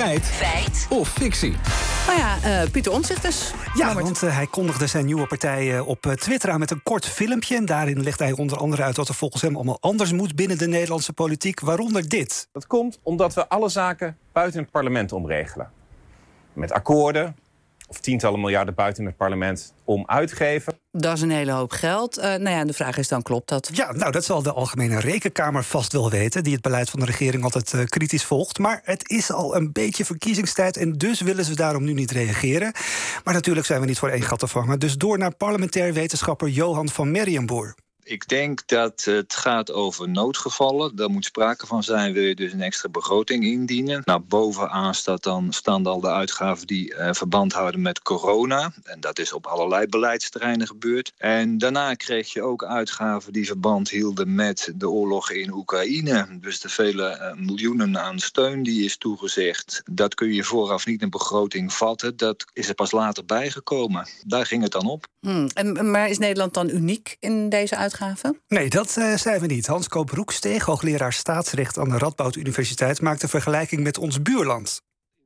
Feit. Feit. Of fictie. Nou ja, uh, Pieter Omtzigt dus. Ja, want uh, hij kondigde zijn nieuwe partij uh, op Twitter aan met een kort filmpje. En daarin legt hij onder andere uit wat er volgens hem allemaal anders moet binnen de Nederlandse politiek. Waaronder dit. Dat komt omdat we alle zaken buiten het parlement omregelen. Met akkoorden, of tientallen miljarden buiten het parlement om uitgeven. Dat is een hele hoop geld. Uh, nou ja, de vraag is dan, klopt dat? Ja, nou, dat zal de Algemene Rekenkamer vast wel weten... die het beleid van de regering altijd uh, kritisch volgt. Maar het is al een beetje verkiezingstijd... en dus willen ze daarom nu niet reageren. Maar natuurlijk zijn we niet voor één gat te vangen. Dus door naar parlementair wetenschapper Johan van Merriamboer. Ik denk dat het gaat over noodgevallen. Daar moet sprake van zijn, wil je dus een extra begroting indienen. Nou, bovenaan staat dan, staan al de uitgaven die uh, verband houden met corona. En dat is op allerlei beleidsterreinen gebeurd. En daarna kreeg je ook uitgaven die verband hielden met de oorlog in Oekraïne. Dus de vele uh, miljoenen aan steun die is toegezegd. Dat kun je vooraf niet in begroting vatten. Dat is er pas later bijgekomen. Daar ging het dan op. Hmm. En, maar is Nederland dan uniek in deze uitgaven? Nee, dat uh, zijn we niet. Hans Koop Roeksteeg, hoogleraar staatsrecht aan de Radboud Universiteit, maakt een vergelijking met ons buurland.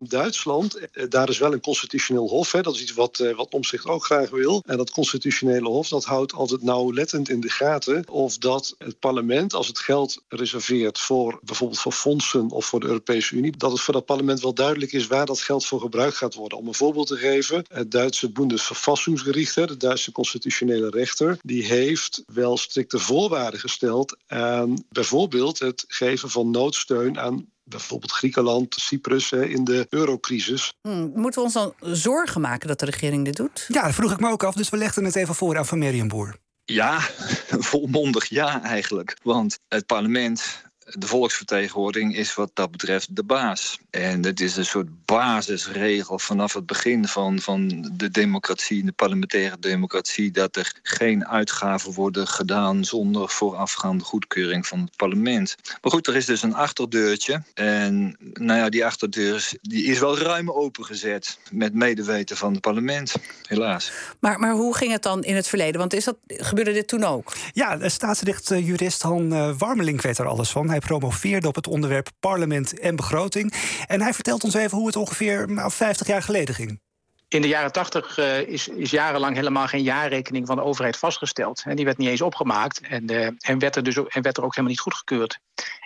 Duitsland, eh, daar is wel een constitutioneel hof. Hè. Dat is iets wat, uh, wat Omzicht ook graag wil. En dat constitutionele hof dat houdt altijd nauwlettend in de gaten of dat het parlement, als het geld reserveert voor bijvoorbeeld voor fondsen of voor de Europese Unie, dat het voor dat parlement wel duidelijk is waar dat geld voor gebruikt gaat worden. Om een voorbeeld te geven, het Duitse Bundesverfassungsgericht, de Duitse constitutionele rechter, die heeft wel strikte voorwaarden gesteld aan bijvoorbeeld het geven van noodsteun aan bijvoorbeeld Griekenland, Cyprus in de eurocrisis. Hmm, moeten we ons dan zorgen maken dat de regering dit doet? Ja, dat vroeg ik me ook af, dus we legden het even voor aan Van Merienboer. Ja, volmondig ja eigenlijk. Want het parlement de volksvertegenwoordiging is wat dat betreft de baas. En het is een soort basisregel vanaf het begin van, van de democratie, de parlementaire democratie, dat er geen uitgaven worden gedaan zonder voorafgaande goedkeuring van het parlement. Maar goed, er is dus een achterdeurtje. En nou ja, die achterdeur die is wel ruim opengezet met medeweten van het parlement, helaas. Maar, maar hoe ging het dan in het verleden? Want is dat, gebeurde dit toen ook? Ja, de staatsrechtjurist Han Warmelink weet er alles van. Hij promoveerde op het onderwerp parlement en begroting. En hij vertelt ons even hoe het ongeveer nou, 50 jaar geleden ging. In de jaren 80 uh, is, is, jarenlang helemaal geen jaarrekening van de overheid vastgesteld. En die werd niet eens opgemaakt en, uh, en, werd er dus ook, en werd er ook helemaal niet goedgekeurd.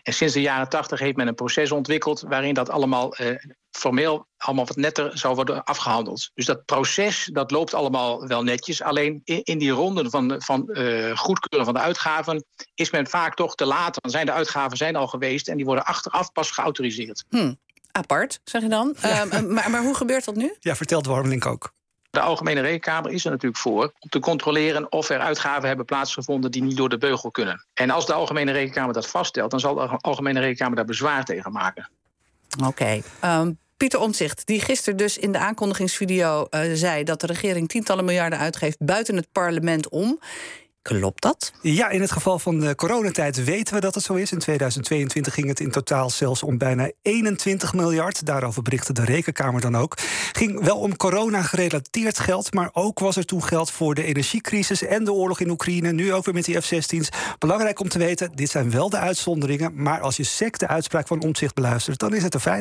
En sinds de jaren 80 heeft men een proces ontwikkeld waarin dat allemaal uh, formeel allemaal wat netter zou worden afgehandeld. Dus dat proces dat loopt allemaal wel netjes. Alleen in, in die ronden van, van goedkeuren van de uitgaven is men vaak toch te laat. Dan zijn de uitgaven zijn al geweest en die worden achteraf pas geautoriseerd. Hmm apart, zeg je dan. Ja. Um, maar, maar hoe gebeurt dat nu? Ja, vertelt Warmelink ook. De Algemene Rekenkamer is er natuurlijk voor om te controleren of er uitgaven hebben plaatsgevonden die niet door de beugel kunnen. En als de Algemene Rekenkamer dat vaststelt, dan zal de Algemene Rekenkamer daar bezwaar tegen maken. Oké. Okay. Um, Pieter Omtzigt, die gisteren dus in de aankondigingsvideo uh, zei dat de regering tientallen miljarden uitgeeft buiten het parlement om. Klopt dat? Ja, in het geval van de coronatijd weten we dat het zo is. In 2022 ging het in totaal zelfs om bijna 21 miljard. Daarover berichtte de Rekenkamer dan ook. Ging wel om corona-gerelateerd geld, maar ook was er toen geld voor de energiecrisis en de oorlog in Oekraïne. Nu ook weer met die F-16's. Belangrijk om te weten, dit zijn wel de uitzonderingen. Maar als je sec de uitspraak van Omtzigt beluistert, dan is het een feit.